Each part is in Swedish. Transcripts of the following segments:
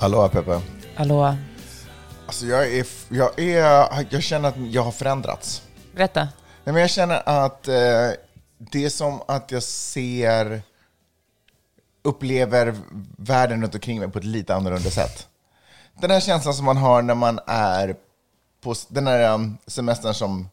Hallå Peppe. Hallå, Alltså jag, är, jag, är, jag känner att jag har förändrats. Berätta. Nej, men jag känner att eh, det är som att jag ser, upplever världen runt omkring mig på ett lite annorlunda sätt. Den här känslan som man har när man är på den här um, semestern som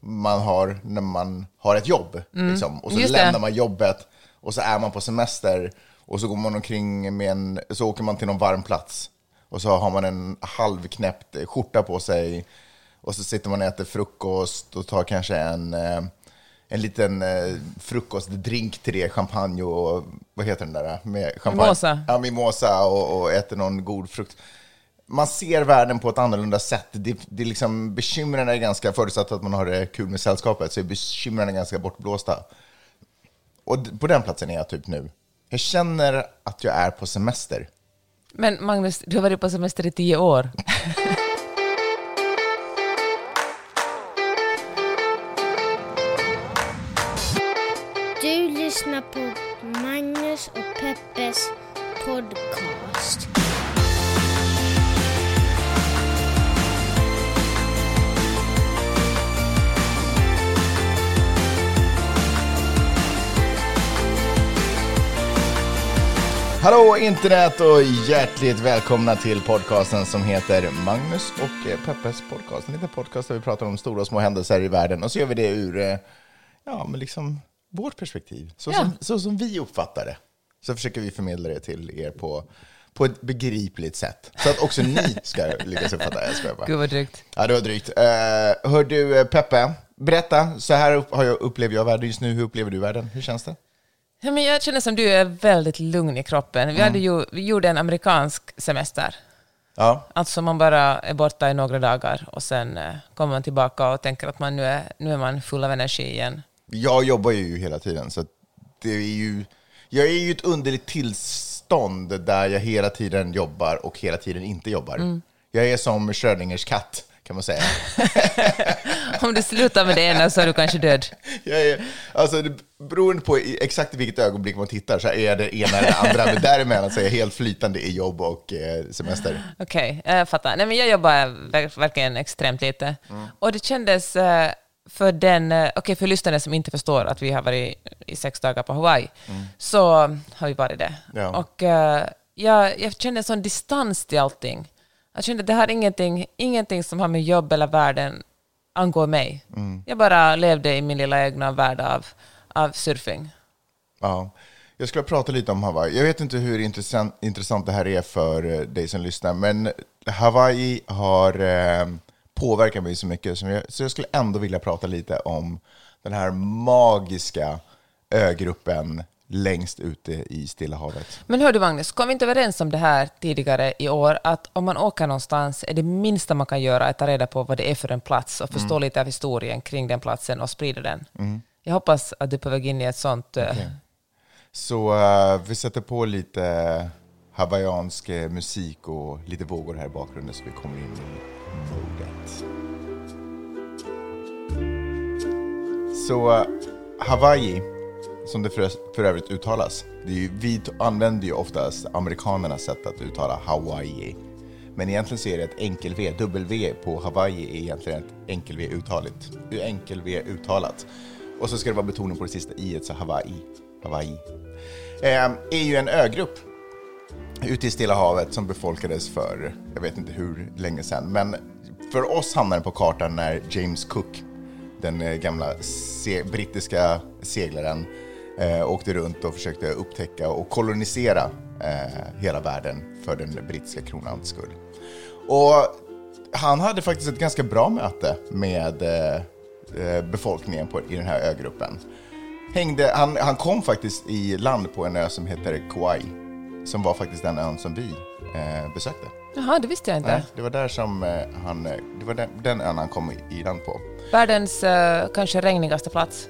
man har när man har ett jobb. Liksom. Och så Mm. just det. lämnar man jobbet och så är man på semester och så går man omkring med en, så åker man till någon varm plats och så har man en halvknäppt skjorta på sig och så sitter man och äter frukost och tar kanske en, eh, en liten eh, frukostdrink till det, champagne och vad heter den där? Med champagne. Mimosa. Ja, mimosa och, och äter någon god frukt. Man ser världen på ett annorlunda sätt. Det, det är liksom, bekymren är ganska, förutsatt att man har det kul med sällskapet, så är bekymren ganska bortblåsta. Och på den platsen är jag typ nu. Jag känner att jag är på semester. Men Magnus, du har varit på semester i tio år. lyssnar på Magnus och Peppes podcast. Hallå internet och hjärtligt välkomna till podcasten som heter Magnus och Peppes podcast. En liten podcast där vi pratar om stora och små händelser i världen och så gör vi det ur, eh, ja men liksom vårt perspektiv. Så, Ja. som, så som vi uppfattar det. Så försöker vi förmedla det till er på, på ett begripligt sätt. Så att också ni ska lyckas uppfatta det. Jag skojar bara. Gud vad drygt. Ja, det var drygt. Uh, hör du, eh, Peppe, berätta. Så här har jag, upplever jag världen just nu. Hur upplever du världen? Hur känns det? Ja, men jag känner som du är väldigt lugn i kroppen. Vi, hade ju, vi gjorde en amerikansk semester. Ja, Alltså man bara är borta i några dagar och sen eh, kommer man tillbaka och tänker att man nu är, nu är man full av energi igen. Jag jobbar ju hela tiden, så det är ju... Jag är ju ett underligt tillstånd där jag hela tiden jobbar och hela tiden inte jobbar. Jag är som Schrödingers katt, kan man säga. Om du slutar med det ena så är du kanske död. Jag är, alltså, beroende på exakt i vilket ögonblick man tittar så är jag det ena eller det andra, men däremellan så är jag helt flytande i jobb och eh, semester. Okej, jag fattar. Nej, men jag jobbar ver- verkligen extremt lite. Och det kändes eh, för den, eh, okej för lyssnare som inte förstår att vi har varit i sex dagar på Hawaii, så har vi varit det. Ja. Och eh, jag, jag kände en sån distans till allting. Jag kände att det här ingenting, ingenting som har med jobb eller världen angår mig. Jag bara levde i min lilla egna värld av, av surfing. Ja. Jag skulle prata lite om Hawaii. Jag vet inte hur intressant, intressant det här är för eh, dig som lyssnar, men Hawaii har eh, påverkat mig så mycket, så jag, så jag skulle ändå vilja prata lite om den här magiska ögruppen längst ute i Stilla havet. Men hör du Magnus, kom vi inte överens om det här tidigare i år, att om man åker någonstans är det minsta man kan göra att ta reda på vad det är för en plats och förstå lite av historien kring den platsen och sprida den. Jag hoppas att du är på väg in i ett sånt... eh, Så eh, vi sätter på lite hawaiiansk eh, musik och lite vågor här i bakgrunden så vi kommer in i modet. Så Hawaii, som det för, för övrigt uttalas, det är ju, vi använder ju oftast amerikanernas sätt att uttala Hawaii. Men egentligen så är det ett enkel-V, W på Hawaii är egentligen ett enkel-V uttaligt. Enkel-V uttalat. Och så ska det vara betoning på det sista i så Hawaii. Hawaii. Eh, är ju en ögrupp ute i Stilla havet som befolkades för, jag vet inte hur länge sedan, men för oss hamnade den på kartan när James Cook, den eh, gamla se brittiska seglaren, eh, åkte runt och försökte upptäcka och kolonisera eh, hela världen för den brittiska kronans skull. Och han hade faktiskt ett ganska bra möte med eh, eh befolkningen på, i den här ögruppen. Hängde, han, han kom faktiskt i land på en ö som heter Kauai, som var faktiskt den ön som vi eh, besökte. Jaha, det visste jag inte. Nej, det var där som eh, han, eh, det var den, den ön han kom i, i land på. Världens eh, kanske regnigaste plats.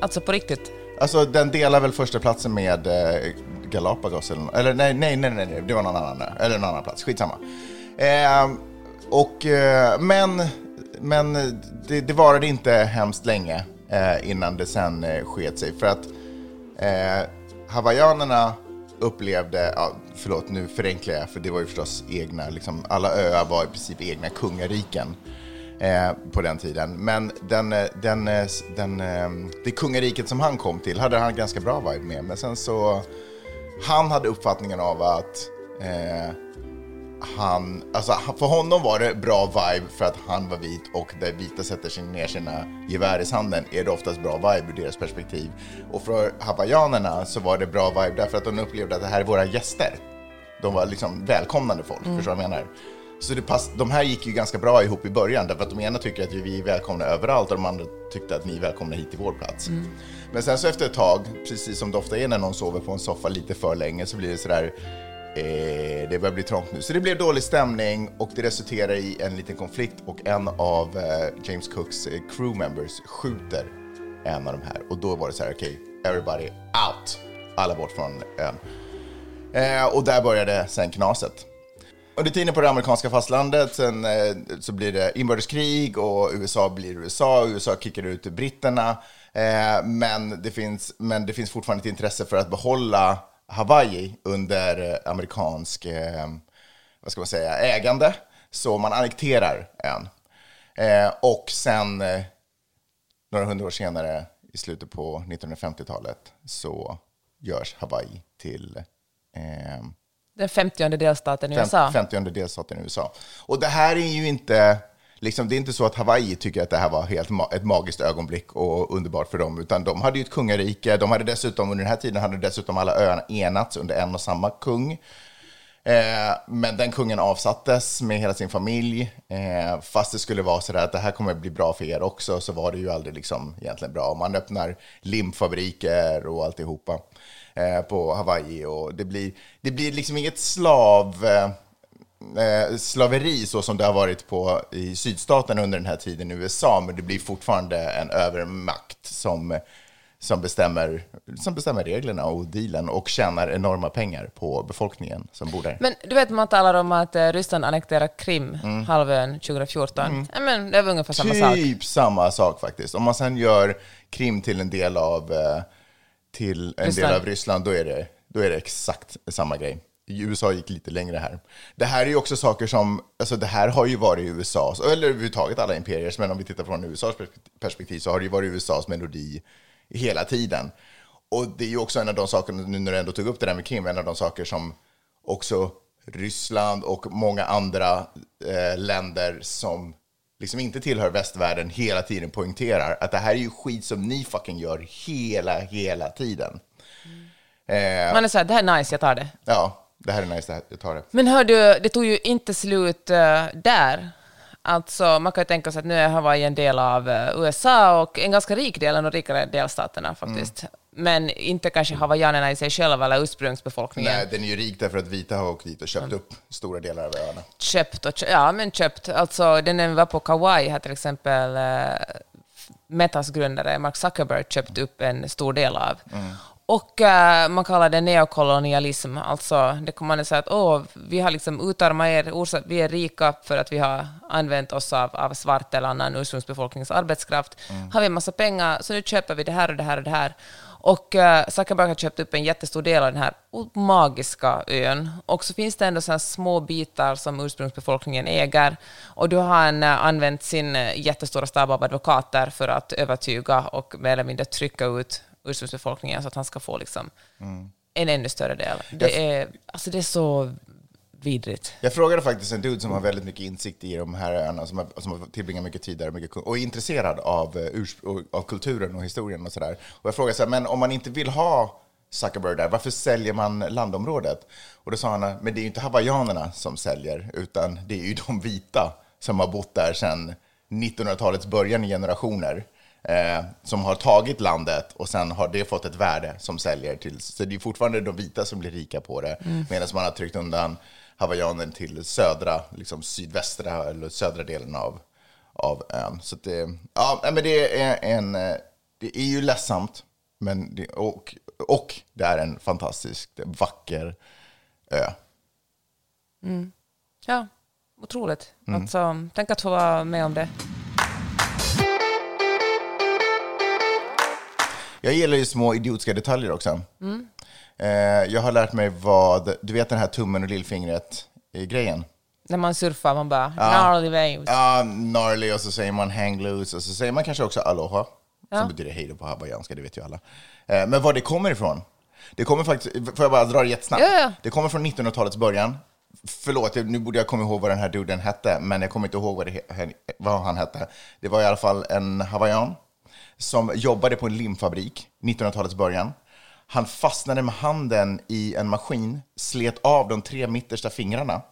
Alltså på riktigt. Alltså den delar väl första platsen med eh, Galapagos eller, eller nej, nej, nej, nej, nej, det var någon annan eller en annan plats, skitsamma. Eh, och, men men det, det varade inte hemskt länge innan det sen eh, sket sig för att hawaiianerna upplevde, ja, förlåt nu förenklar jag för det var ju förstås egna, liksom, alla öar var i princip egna kungariken eh, på den tiden. Men den, eh, den, eh, den, eh, det kungariket som han kom till hade han ganska bra vibe med. Men sen så, han hade uppfattningen av att eh, han, alltså för honom var det bra vibe för att han var vit och där vita sätter sig ner sina gevär i sanden är det oftast bra vibe ur deras perspektiv. Och för hawaiianerna så var det bra vibe därför att de upplevde att det här är våra gäster. De var liksom välkomnande folk, förstår du vad jag menar? Så det pass, de här gick ju ganska bra ihop i början därför att de ena tycker att vi är välkomna överallt och de andra tyckte att ni är välkomna hit till vår plats. Men sen så efter ett tag, precis som det ofta är när någon sover på en soffa lite för länge så blir det sådär Eh, det börjar bli trångt nu. Så det blev dålig stämning och det resulterar i en liten konflikt och en av eh, James Cooks eh, crew members skjuter en av de här. Och då var det så här, okej, everybody out! Alla bort från ön. Eh, och där började sen knaset. Under tiden på det amerikanska fastlandet sen, eh, så blir det inbördeskrig och USA blir USA. USA kickar ut britterna. Eh, men, det finns, men det finns fortfarande ett intresse för att behålla Hawaii under eh, amerikansk eh, vad ska man säga, ägande. Så man annekterar ön. Eh, och sen några hundra år senare, i slutet på 1950-talet, så görs Hawaii till Den 50 delstaten i USA. 50 delstaten i USA. Och det här är ju inte, liksom, det är inte så att Hawaii tycker att det här var helt ma- ett magiskt ögonblick och underbart för dem, utan de hade ju ett kungarike. De hade dessutom, under den här tiden hade dessutom alla öarna enats under en och samma kung. Eh, men den kungen avsattes med hela sin familj. Eh, fast det skulle vara så där att det här kommer bli bra för er också, så var det ju aldrig liksom egentligen bra. Man öppnar limfabriker och alltihopa eh, på Hawaii och det blir, det blir liksom inget slav... Eh, eh, slaveri så som det har varit på, i sydstaten under den här tiden i USA, men det blir fortfarande en övermakt som, som, bestämmer, som bestämmer reglerna och dealen och tjänar enorma pengar på befolkningen som bor där. Men du vet, man talar om att eh, Ryssland annekterade Krim, Mm. halvön, 2014. Ja, men det var ungefär samma sak. typ samma sak faktiskt. Om man sen gör Krim till en del av, eh, till en Ryssland. del av Ryssland, då är, det, då är det exakt samma grej. USA gick lite längre här. Det här är ju också saker som, alltså det här har ju varit USAs, eller överhuvudtaget alla imperier, men om vi tittar från USAs perspektiv så har det ju varit USAs melodi hela tiden. Och det är ju också en av de sakerna, nu när du ändå tog upp det där med Krim, en av de saker som också Ryssland och många andra eh, länder som liksom inte tillhör västvärlden hela tiden poängterar att det här är ju skit som ni fucking gör hela, hela tiden. Eh, Man är så här, det här är nice, jag tar det. ja, det här är nice, här, jag tar det. Men hör du, det tog ju inte slut eh, där. Alltså, man kan ju tänka sig att nu är Hawaii en del av eh, USA och en ganska rik del, en av de rikare delstaterna faktiskt. Mm. Men inte kanske hawaiianerna i sig själva eller ursprungsbefolkningen. Nej, den är ju rik därför att vita har åkt dit och köpt upp stora delar av öarna. Köpt och köpt, ja men köpt. Alltså, den när vi var på Kauai har till exempel eh, Metas grundare Mark Zuckerberg köpt upp en stor del av. Och eh, man kallar det neokolonialism, alltså det kommer man säga att åh, vi har liksom utarmat er, vi är rika för att vi har använt oss av, av svart eller annan ursprungsbefolknings arbetskraft. Har vi en massa pengar, så nu köper vi det här och det här och det här. Och uh, Zuckerberg har köpt upp en jättestor del av den här magiska ön. Och så finns det ändå så små bitar som ursprungsbefolkningen äger. Och då har han uh, använt sin uh, jättestora stab av advokater för att övertyga och mer eller mindre trycka ut ursprungsbefolkningen så att han ska få liksom en ännu större del. Det är, alltså det är så vidrigt. Jag frågade faktiskt en dude som har väldigt mycket insikt i de här öarna, som har, som har tillbringat mycket tid där mycket, och är intresserad av, eh, av kulturen och historien och sådär. Och jag frågade så här, men om man inte vill ha Zuckerberg där, varför säljer man landområdet? Och då sa han, men det är ju inte hawaiianerna som säljer, utan det är ju de vita som har bott där sedan 1900-talets början i generationer. Eh, som har tagit landet och sen har det fått ett värde som säljer till. Så det är fortfarande de vita som blir rika på det, medan man har tryckt undan hawaiianer till södra, liksom sydvästra eller södra delen av, av ön. Så det, ja, men det är en, det är ju ledsamt, men det, och, och det är en fantastiskt vacker ö. Ja, otroligt. Alltså, tänk att få vara med om det. Jag gillar ju små idiotiska detaljer också. Eh, jag har lärt mig vad, du vet den här tummen och lillfingret i grejen? När man surfar, man bara gnarly waves. Ja, gnarly och så säger man hang loose och så säger man kanske också aloha, Ja. som betyder hej då på hawaiianska, det vet ju alla. Eh, men var det kommer ifrån? Det kommer faktiskt, får jag bara dra det jättesnabbt? Ja, ja. Det kommer från 1900-talets början. Förlåt, nu borde jag komma ihåg vad den här duden hette, men jag kommer inte ihåg vad, det, vad han hette. Det var i alla fall en hawaiian som jobbade på en limfabrik 1900-talets början. Han fastnade med handen i en maskin, slet av de tre mittersta fingrarna.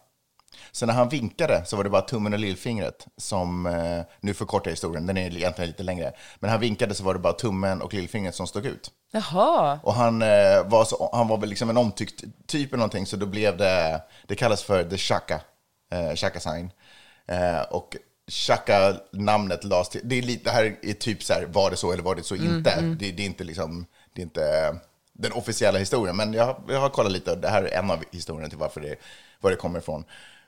Så när han vinkade så var det bara tummen och lillfingret som, eh, nu förkortar jag historien, den är egentligen lite längre, men när han vinkade så var det bara tummen och lillfingret som stod ut. Jaha. Och han, eh, var, så, han var väl liksom en omtyckt typ eller någonting, så då blev det, det kallas för the shaka, eh, shaka sign. Eh, och shaka namnet lades till, det, är lite, det här är typ så här, var det så eller var det så inte? Det, det är inte liksom, det är inte den officiella historien, men jag, jag har kollat lite och det här är en av historierna till varför det, var det kommer ifrån.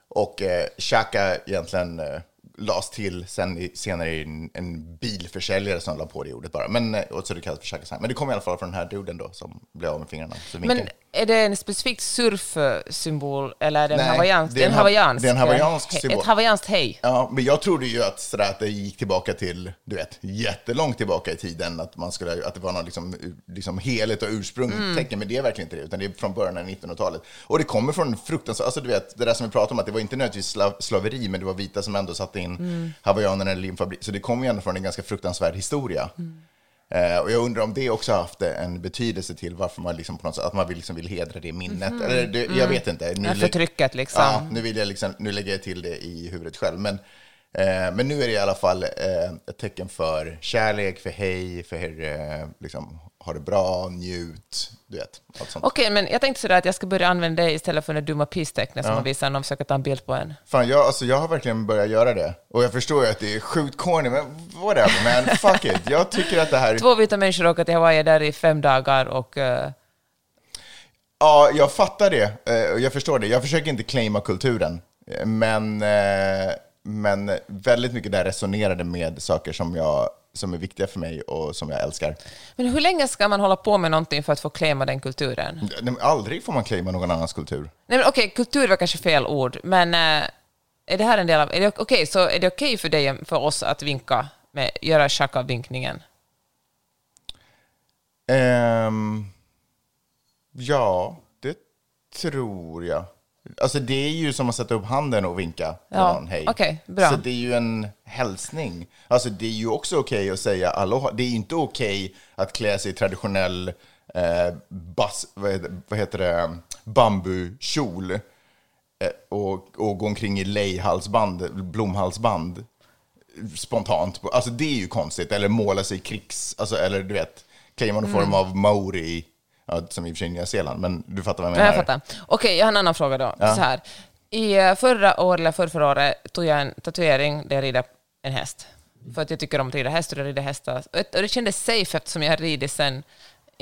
Och eh, shaka egentligen eh, lades till sen i, senare i en, en bilförsäljare som la på det ordet bara. Men, eh, och så det kallas för shaka sign. Men det kommer i alla fall från den här duden då som blev av med fingrarna. Men är det en specifik surfsymbol eller är det en Nej, hawaiiansk? det är en en ha- hawaiiansk, det är en hawaiiansk symbol. Ett hawaiianskt hej. Ja, men jag trodde ju att, sådär, att det gick tillbaka till, du vet, jättelångt tillbaka i tiden, att, man skulle, att det var något liksom, liksom heligt och ursprungligt Mm. tecken, men det är verkligen inte det, utan det är från början av 1900-talet. Och det kommer från fruktansvärt, alltså du vet, det där som vi pratade om, att det var inte nödvändigtvis slav, slaveri, men det var vita som ändå satte in Mm. hawaiianerna i en limfabrik, så det kommer ju ändå från en ganska fruktansvärd historia. Mm. Eh, och jag undrar om det också har haft en betydelse till varför man liksom på något sätt, att man vill, liksom vill hedra det minnet. Eller det, jag vet inte. Nu Mm. Förtrycket liksom. Ja, nu, vill jag liksom, nu lägger jag till det i huvudet själv. Men, eh, men nu är det i alla fall eh, ett tecken för kärlek, för hej, för liksom, ha det bra, njut, du vet. Allt sånt. Okej, men jag tänkte sådär att jag ska börja använda det istället för det dumma pistecknet som Ja. man visar när de försöker ta en bild på en. Fan, jag, alltså, jag har verkligen börjat göra det. Och jag förstår ju att det är sjukt corny, men whatever, man. Fuck it. Jag tycker att det här... Två vita människor åker till Hawaii där i fem dagar och... eh, Ja, jag fattar det. Eh, Jag förstår det. Jag försöker inte claima kulturen. Eh, Men, men väldigt mycket där resonerade med saker som, jag, som är viktiga för mig och som jag älskar. men hur länge ska man hålla på med någonting för att få claima den kulturen? Nej, Aldrig får man claima någon annans kultur. Nej, men okej, kultur var kanske fel ord, men eh, är det här en del av... Är det okej, så är det okej för dig, för oss, att vinka, med, göra shaka-vinkningen? Ehm, ja, det tror jag. Alltså det är ju som att sätta upp handen och vinka Ja, någon hej. okej, bra. Så det är ju en hälsning. Alltså det är ju också okej att säga aloha. Det är ju inte okej att klä sig i traditionell eh, bas, vad, heter, vad heter det, bambukjol eh, och, och gå omkring i lejhalsband, blomhalsband spontant. Alltså det är ju konstigt. Eller måla sig i krigs... Alltså, eller du vet, claima någon Mm. form av maori, ja, som i och för sig Nya Zeeland, men du fattar vad jag Ja, menar. jag fattar. Okej, jag har en annan fråga då. Så här. I eh, förra året, eller förra, förra året, tog jag en tatuering där jag rider en häst. För att jag tycker om att rida häst och jag rider hästar. Och det kändes safe eftersom jag har ridit sen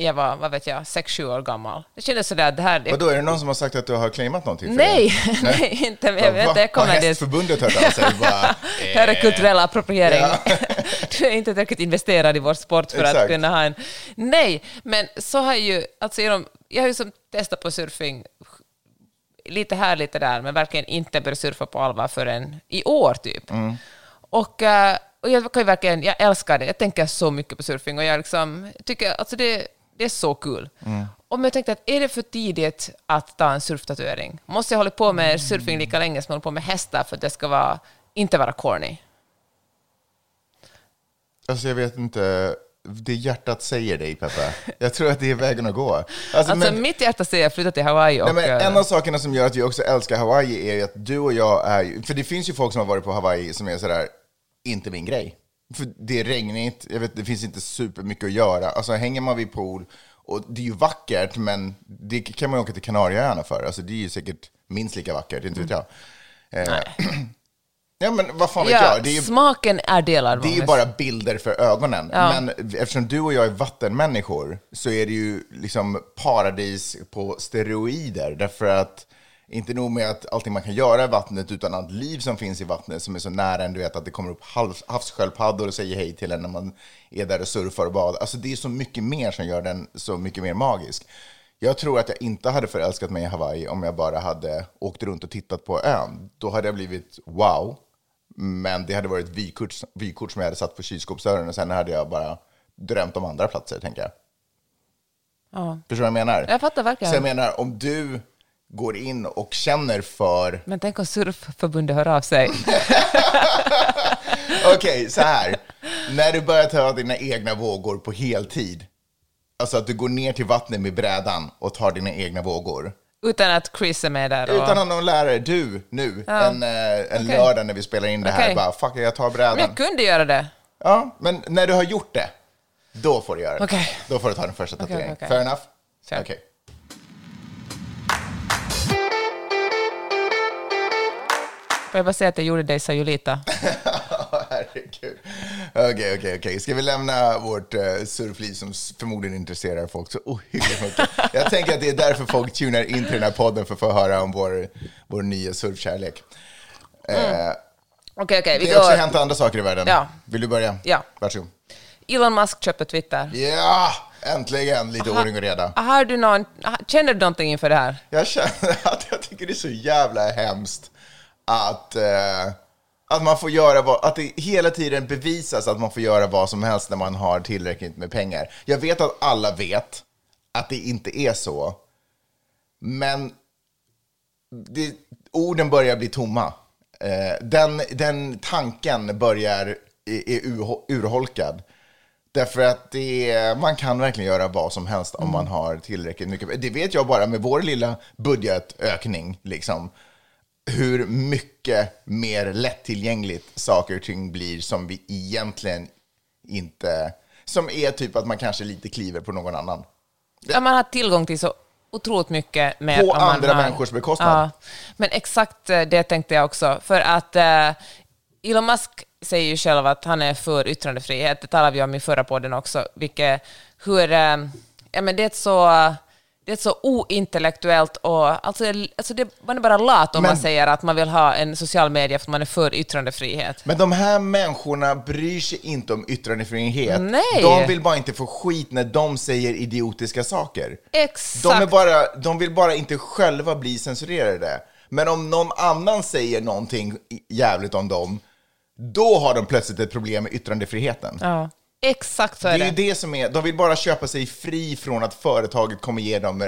jag var, vad vet jag, 6-7 år gammal. Det kändes sådär, att det här... Vadå, är det någon som har sagt att du har claimat någonting för Nej, nej, inte. Men jag vet inte, jag kommer dit. Hästförbundet hört av sig? Bara, Det här är eh, kulturell appropriering. Ja. du är inte tillräckligt investerad i vår sport för att Exakt. kunna ha en... Nej, men så har ju... Alltså genom, jag har ju som testat på surfing lite här, lite där, men verkligen inte börjat surfa på allvar förrän i år typ. Och, eh, och jag kan ju verkligen, jag älskar det. Jag tänker så mycket på surfing och jag liksom, tycker alltså det, det är så kul. Och men jag tänkte att är det för tidigt att ta en surftatuering? Måste jag hålla på med surfing lika länge som jag håller på med hästar för att det ska vara, inte vara corny? Alltså jag vet inte, det hjärtat säger dig Peppe. Jag tror att det är vägen att gå. Alltså, Alltså men- mitt hjärta säger jag flytta till Hawaii och... Nej, men en av sakerna som gör att vi också älskar Hawaii är att du och jag är För det finns ju folk som har varit på Hawaii som är sådär, inte min grej. För det är regnigt, jag vet, det finns inte supermycket att göra. Alltså hänger man vid pool Och det är ju vackert, men det kan man ju åka till Kanarieöarna för. Alltså det är ju säkert minst lika vackert, inte vet jag. Eh, ja, men vad fan vet Ja, jag? Det är ju smaken är delad. det är ju bara bilder för ögonen. Ja. Men eftersom du och jag är vattenmänniskor så är det ju liksom paradis på steroider. Därför att inte nog med att allting man kan göra i vattnet utan allt liv som finns i vattnet som är så nära en, du vet att det kommer upp havs- havssköldpaddor och säger hej till en när man är där och surfar och badar. Alltså det är så mycket mer som gör den så mycket mer magisk. Jag tror att jag inte hade förälskat mig i Hawaii om jag bara hade åkt runt och tittat på ön. Då hade jag blivit wow, men det hade varit vykort, vykort som jag hade satt på kylskåpsdörren och sen hade jag bara drömt om andra platser, tänker jag. Ja. Förstår du vad jag menar? Jag fattar verkligen. Så jag menar, om du går in och känner för... Men tänk om Surfförbundet hör av sig. Okej, så här. När du börjar ta dina egna vågor på heltid, alltså att du går ner till vattnet med brädan och tar dina egna vågor, Utan att Chris är med där. Och... utan att någon lärare, du, nu, Ja. en, eh, en Okej. lördag när vi spelar in det här, Okej. bara fuck, jag tar brädan. Men jag kunde göra det. Ja, men när du har gjort det, då får du göra det. Då får du ta den första tatueringen. Fair enough? Okej. Får jag bara säga att jag gjorde dig cellulita? Herregud. Okej, okej, okej. Ska vi lämna vårt uh, surfliv som förmodligen intresserar folk så ohyggligt mycket? Jag tänker att det är därför folk tunar in till den här podden för att få höra om vår, vår nya surfkärlek. Okej, okej, vi det har också hänt andra saker i världen. Ja. Vill du börja? Ja. Varsågod. Elon Musk köpte Twitter. Ja, äntligen lite ordning och reda. Har du någon, känner du någonting inför det här? Jag känner att jag tycker det är så jävla hemskt att, eh, att man får göra vad, att det hela tiden bevisas att man får göra vad som helst när man har tillräckligt med pengar. Jag vet att alla vet att det inte är så, men det, orden börjar bli tomma. Eh, den, den tanken börjar är, är ur, urholkad. Därför att det, man kan verkligen göra vad som helst om man har tillräckligt mycket. Det vet jag bara med vår lilla budgetökning. Liksom, hur mycket mer lättillgängligt saker och ting blir som vi egentligen inte... Som är typ att man kanske lite kliver på någon annan. Ja, man har tillgång till så otroligt mycket med På andra har, människors bekostnad. Ja, men exakt eh, det tänkte jag också. För att eh, Elon Musk säger ju själv att han är för yttrandefrihet. Det talade vi om i förra podden också. Vilket, hur, eh, ja, men det är ett så... Det är så ointellektuellt och alltså, alltså det, man är bara lat om Men- man säger att man vill ha en social media för att man är för yttrandefrihet. Men de här människorna bryr sig inte om yttrandefrihet. Nej. De vill bara inte få skit när de säger idiotiska saker. Exakt. De, är bara, de vill bara inte själva bli censurerade. Men om någon annan säger någonting jävligt om dem, då har de plötsligt ett problem med yttrandefriheten. Ja, exakt så Det är är det. ju det som är, de vill bara köpa sig fri från att företaget kommer ge dem eh,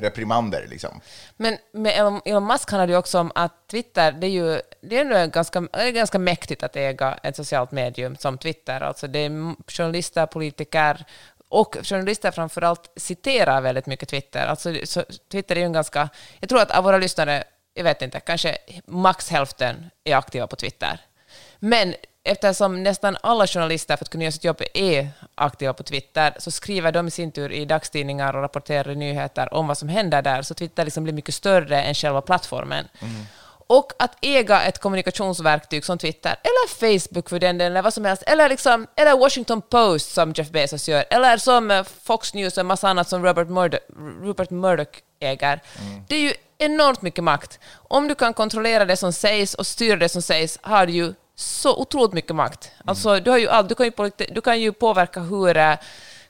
reprimander. Liksom. Men med Elon, Musk handlar det ju också om att Twitter, det är ju det är ganska, det är ganska mäktigt att äga ett socialt medium som Twitter. Alltså det är journalister, politiker och journalister framförallt citerar väldigt mycket Twitter. Alltså, så Twitter är ju en ganska... Jag tror att av våra lyssnare, jag vet inte, kanske max hälften är aktiva på Twitter. Men eftersom nästan alla journalister för att kunna göra sitt jobb är aktiva på Twitter så skriver de i sin tur i dagstidningar och rapporterar i nyheter om vad som händer där, så Twitter liksom blir mycket större än själva plattformen. Och att äga ett kommunikationsverktyg som Twitter, eller Facebook för den delen, eller vad som helst, eller, liksom, eller Washington Post som Jeff Bezos gör, eller som eh, Fox News och en massa annat som Robert Murdoch, Rupert Murdoch äger. Det är ju enormt mycket makt. Om du kan kontrollera det som sägs och styra det som sägs har du ju så otroligt mycket makt. Alltså, du, har ju allt, du, kan ju, du kan ju påverka hur, eh,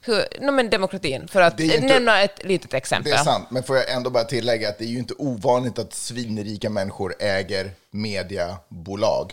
hur no, men demokratin, för att inte- nämna ett litet exempel. Det är sant, men får jag ändå bara tillägga att det är ju inte ovanligt att svinrika människor äger mediebolag.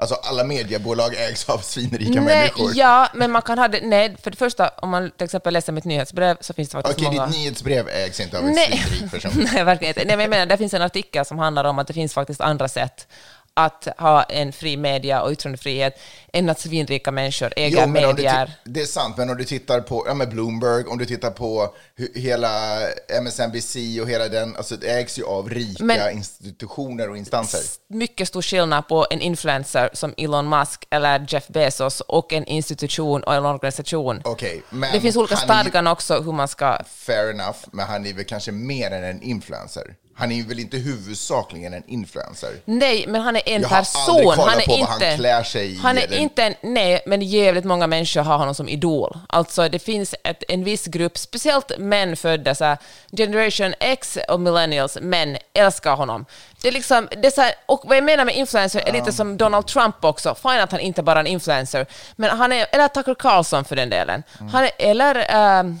Alltså alla mediebolag ägs av svinrika Nej, människor. ja, men man kan ha det... Nej, för det första, om man till exempel läser mitt nyhetsbrev så finns det faktiskt Okej, många... ditt nyhetsbrev ägs inte av en Nej. svinrik person. Nej, verkligen inte. Nej, men jag menar, det finns en artikel som handlar om att det finns faktiskt andra sätt att ha en fri media och yttrandefrihet än att svinrika människor äger du medier. det är sant, men om du tittar på ja, men Bloomberg, om du tittar på hela MSNBC och hela den, alltså det ägs ju av rika Men- institutioner och instanser. mycket stor skillnad på en influencer som Elon Musk eller Jeff Bezos och en institution och en organisation. Men det finns olika stadgan också hur man ska... Fair enough, men han är väl kanske mer än en influencer. Han är väl inte huvudsakligen en influencer. Nej, men han är en Jag har person. aldrig kollat han är på vad inte, han klär sig i Han är eller- inte en, nej, men jävligt många människor har honom som idol. Alltså det finns ett, en viss grupp, speciellt män födda, så här, generation X och millennials, män älskar honom. Det är liksom, det är så här, och vad jag menar med influencer är lite som Donald Trump också. Fine att han inte bara är en influencer, men han är, eller Tucker Carlson för den delen. Mm. Han är, eller ehm,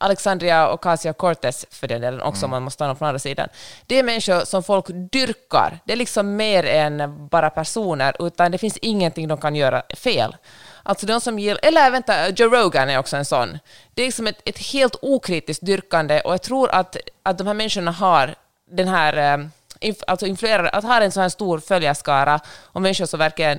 Alexandria Ocasio-Cortez för den delen också, om man måste ta någon från andra sidan. Det är människor som folk dyrkar. Det är liksom mer än bara personer, utan det finns ingenting de kan göra fel. Alltså de som gillar, eller vänta, Joe Rogan är också en sån. Det är liksom ett, ett helt okritiskt dyrkande och jag tror att, att de här människorna har den här, eh, alltså influerar, att ha en så här stor följarskara och människor som verkligen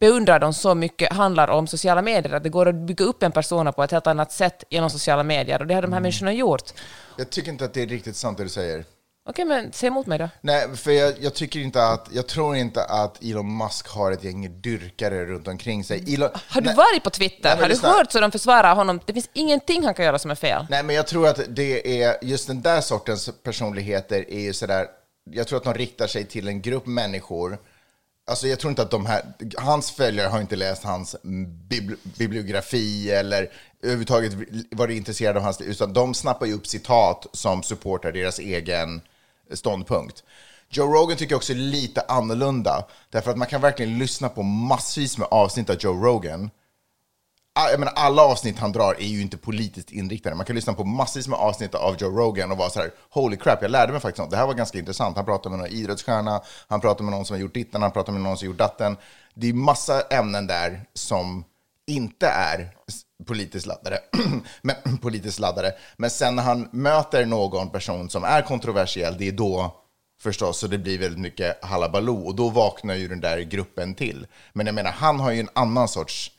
beundrar dem så mycket handlar om sociala medier, att det går att bygga upp en person på ett helt annat sätt genom sociala medier, och det har de här människorna gjort. Jag tycker inte att det är riktigt sant det du säger. Okej, men säg emot mig då. Nej, för jag, jag tycker inte att, jag tror inte att Elon Musk har ett gäng dyrkare runt omkring sig. Elon, Har du nej, varit på Twitter? Nej, har du lyssna. hört så de försvarar honom? Det finns ingenting han kan göra som är fel. Nej, men jag tror att det är just den där sortens personligheter är ju sådär, jag tror att de riktar sig till en grupp människor. Alltså jag tror inte att de här, hans följare har inte läst hans bibli- bibliografi eller överhuvudtaget varit intresserade av hans liv, utan de snappar ju upp citat som supportar deras egen ståndpunkt. Joe Rogan tycker jag också är lite annorlunda, därför att man kan verkligen lyssna på massvis med avsnitt av Joe Rogan jag menar, alla avsnitt han drar är ju inte politiskt inriktade. Man kan lyssna på massvis med avsnitt av Joe Rogan och vara så här, holy crap, jag lärde mig faktiskt något. Det här var ganska intressant. Han pratar med någon idrottsstjärna, han pratar med någon som har gjort ditten, han pratar med någon som har gjort datten. Det är massa ämnen där som inte är politiskt laddade. men, politiskt laddade. Men sen när han möter någon person som är kontroversiell, det är då förstås, så det blir väldigt mycket halabaloo. Och då vaknar ju den där gruppen till. Men jag menar, han har ju en annan sorts...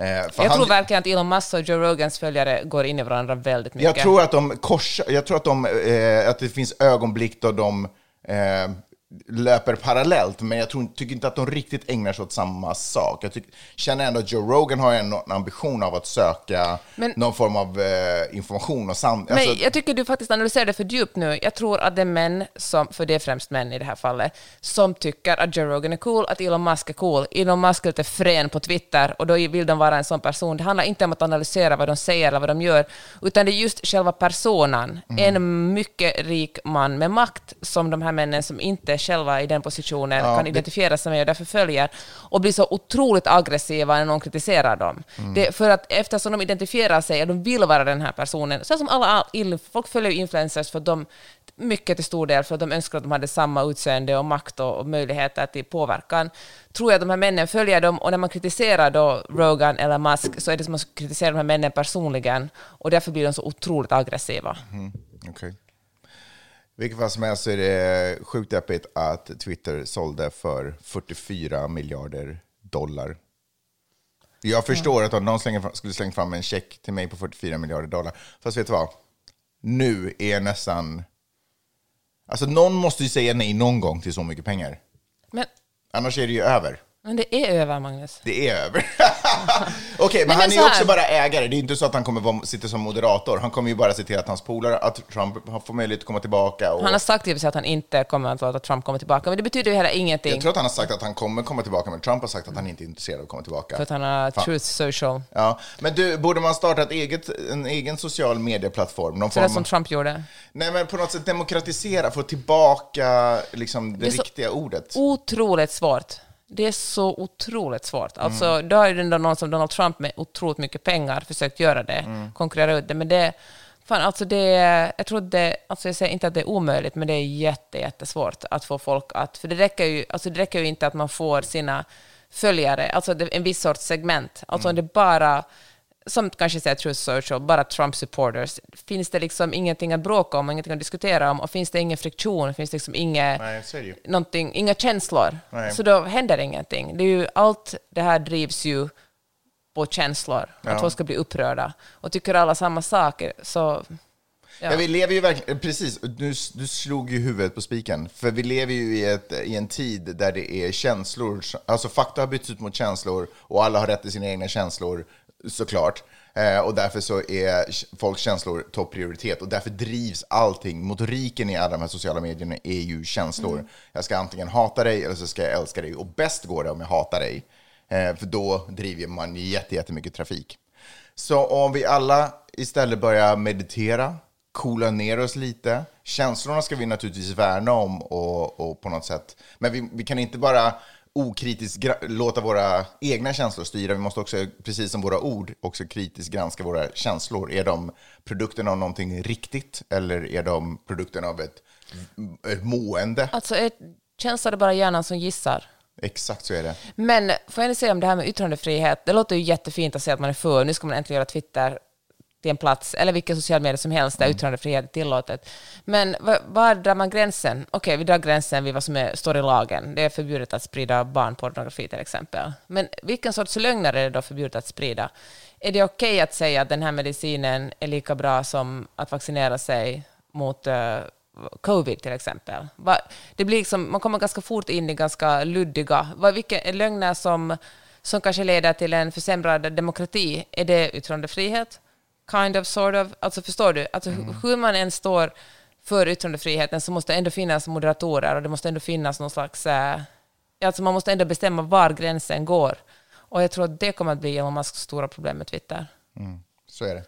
Eh, Jag han, tror verkligen att Elon Musk och Joe Rogans följare går in i varandra väldigt mycket. jag tror att de korsar, jag tror att, de, eh, att det finns ögonblick då de eh, löper parallellt, men jag tror, tycker inte att de riktigt ägnar sig åt samma sak. Jag tycker, känner ändå att Joe Rogan har en, en ambition av att söka Men- någon form av eh, information och sam... Men alltså, jag tycker du faktiskt analyserar det för djupt nu. Jag tror att det är män, som, för det är främst män i det här fallet, som tycker att Joe Rogan är cool, att Elon Musk är cool. Elon Musk är lite frän på Twitter och då vill de vara en sån person. Det handlar inte om att analysera vad de säger eller vad de gör, utan det är just själva personen. En mycket rik man med makt som de här männen som inte själva i den positionen kan det- identifiera sig med och därför följer och blir så otroligt aggressiva när någon kritiserar dem. Det, för att eftersom de identifierar sig och de vill vara den här personen, så som alla, all- folk följer influencers för att de, mycket till stor del för att de önskar att de hade samma utseende och makt och, möjligheter till påverkan, tror jag att de här männen följer dem och när man kritiserar då Rogan eller Musk så är det som att kritisera de här männen personligen och därför blir de så otroligt aggressiva. Okej. Vilket fall som helst så är det sjukt deppigt att Twitter sålde för 44 miljarder dollar. Jag förstår att om någon slänger, skulle slänga fram en check till mig på 44 miljarder dollar. Fast vet du vad? Nu är jag nästan... Alltså någon måste ju säga nej någon gång till så mycket pengar. Men, Annars är det ju över. Men det är över, Magnus. Det är över. Okej, men men han är ju också bara ägare. Det är inte så att han kommer vara, sitta som moderator. Han kommer ju bara se till att hans polare, att Trump får möjlighet att komma tillbaka. Och Han har sagt sig att han inte kommer att låta Trump komma tillbaka, men det betyder ju heller ingenting. jag tror att han har sagt att han kommer komma tillbaka, men Trump har sagt att han inte är intresserad av att komma tillbaka. För att han har Fan. Truth Social. Ja, men du, borde man starta ett eget, en egen social medieplattform? Någon Så det form som Trump gjorde. nej, men på något sätt demokratisera, få tillbaka liksom, det, Det riktiga ordet. Otroligt svårt. Det är så otroligt svårt. Mm. Alltså, Då har ju ändå någon som Donald Trump med otroligt mycket pengar försökt göra det, Mm. konkurrera ut det, men det Fan, alltså det, är- jag tror det, alltså jag säger inte att det är omöjligt, men det är jätte, jättesvårt att få folk att, för det räcker ju, alltså det räcker ju inte att man får sina följare, alltså det, en viss sorts segment. Alltså Mm. om det bara som kanske säger Truth Social, bara Trump-supporters, finns det liksom ingenting att bråka om, ingenting att diskutera om, och finns det ingen friktion, finns det liksom inget, Nej, någonting, inga känslor, Nej. så då händer ingenting. Det är ju, allt det här drivs ju på känslor, Ja. att folk ska bli upprörda. Och tycker alla samma saker, så... Ja. Ja. vi lever ju verkligen, precis, du, du slog ju huvudet på spiken. För vi lever ju i, ett, i en tid där det är känslor, alltså fakta har bytts ut mot känslor och alla har rätt till sina egna känslor, såklart. Eh, och därför så är folks känslor topprioritet och därför drivs allting. Motoriken i alla de här sociala medierna är ju känslor. Jag ska antingen hata dig eller så ska jag älska dig. Och bäst går det om jag hatar dig. Eh, för då driver man jätte- jättemycket trafik. Så om vi alla istället börjar meditera, coola ner oss lite. Känslorna ska vi naturligtvis värna om och, och på något sätt. Men vi, vi kan inte bara okritiskt låta våra egna känslor styra. Vi måste också, precis som våra ord, också kritiskt granska våra känslor. Är de produkten av någonting riktigt eller är de produkten av ett, ett mående? Alltså, ett, känslor är bara hjärnan som gissar. Exakt så är det. Men får jag säga om det här med yttrandefrihet, det låter ju jättefint att säga att man är för, nu ska man äntligen göra Twitter till en plats, eller vilken social media som helst där yttrandefrihet är tillåtet. Men var, drar man gränsen? Okej, vi drar gränsen vid vad som är, står i lagen. Det är förbjudet att sprida barnpornografi till exempel. Men vilken sorts lögner är det då förbjudet att sprida? Är det okej att säga att den här medicinen är lika bra som att vaccinera sig mot eh, covid till exempel. Va, det blir liksom, man kommer ganska fort in i ganska luddiga, va, vilka är lögner som, som kanske leder till en försämrad demokrati? Är det yttrandefrihet? Kind of, sort of? Alltså förstår du? Alltså, hu- Hur man än står för yttrandefriheten så måste det ändå finnas moderatorer och det måste ändå finnas någon slags... Eh, alltså man måste ändå bestämma var gränsen går. Och jag tror att det kommer att bli Elon Musks stora problem med Twitter. Så är det.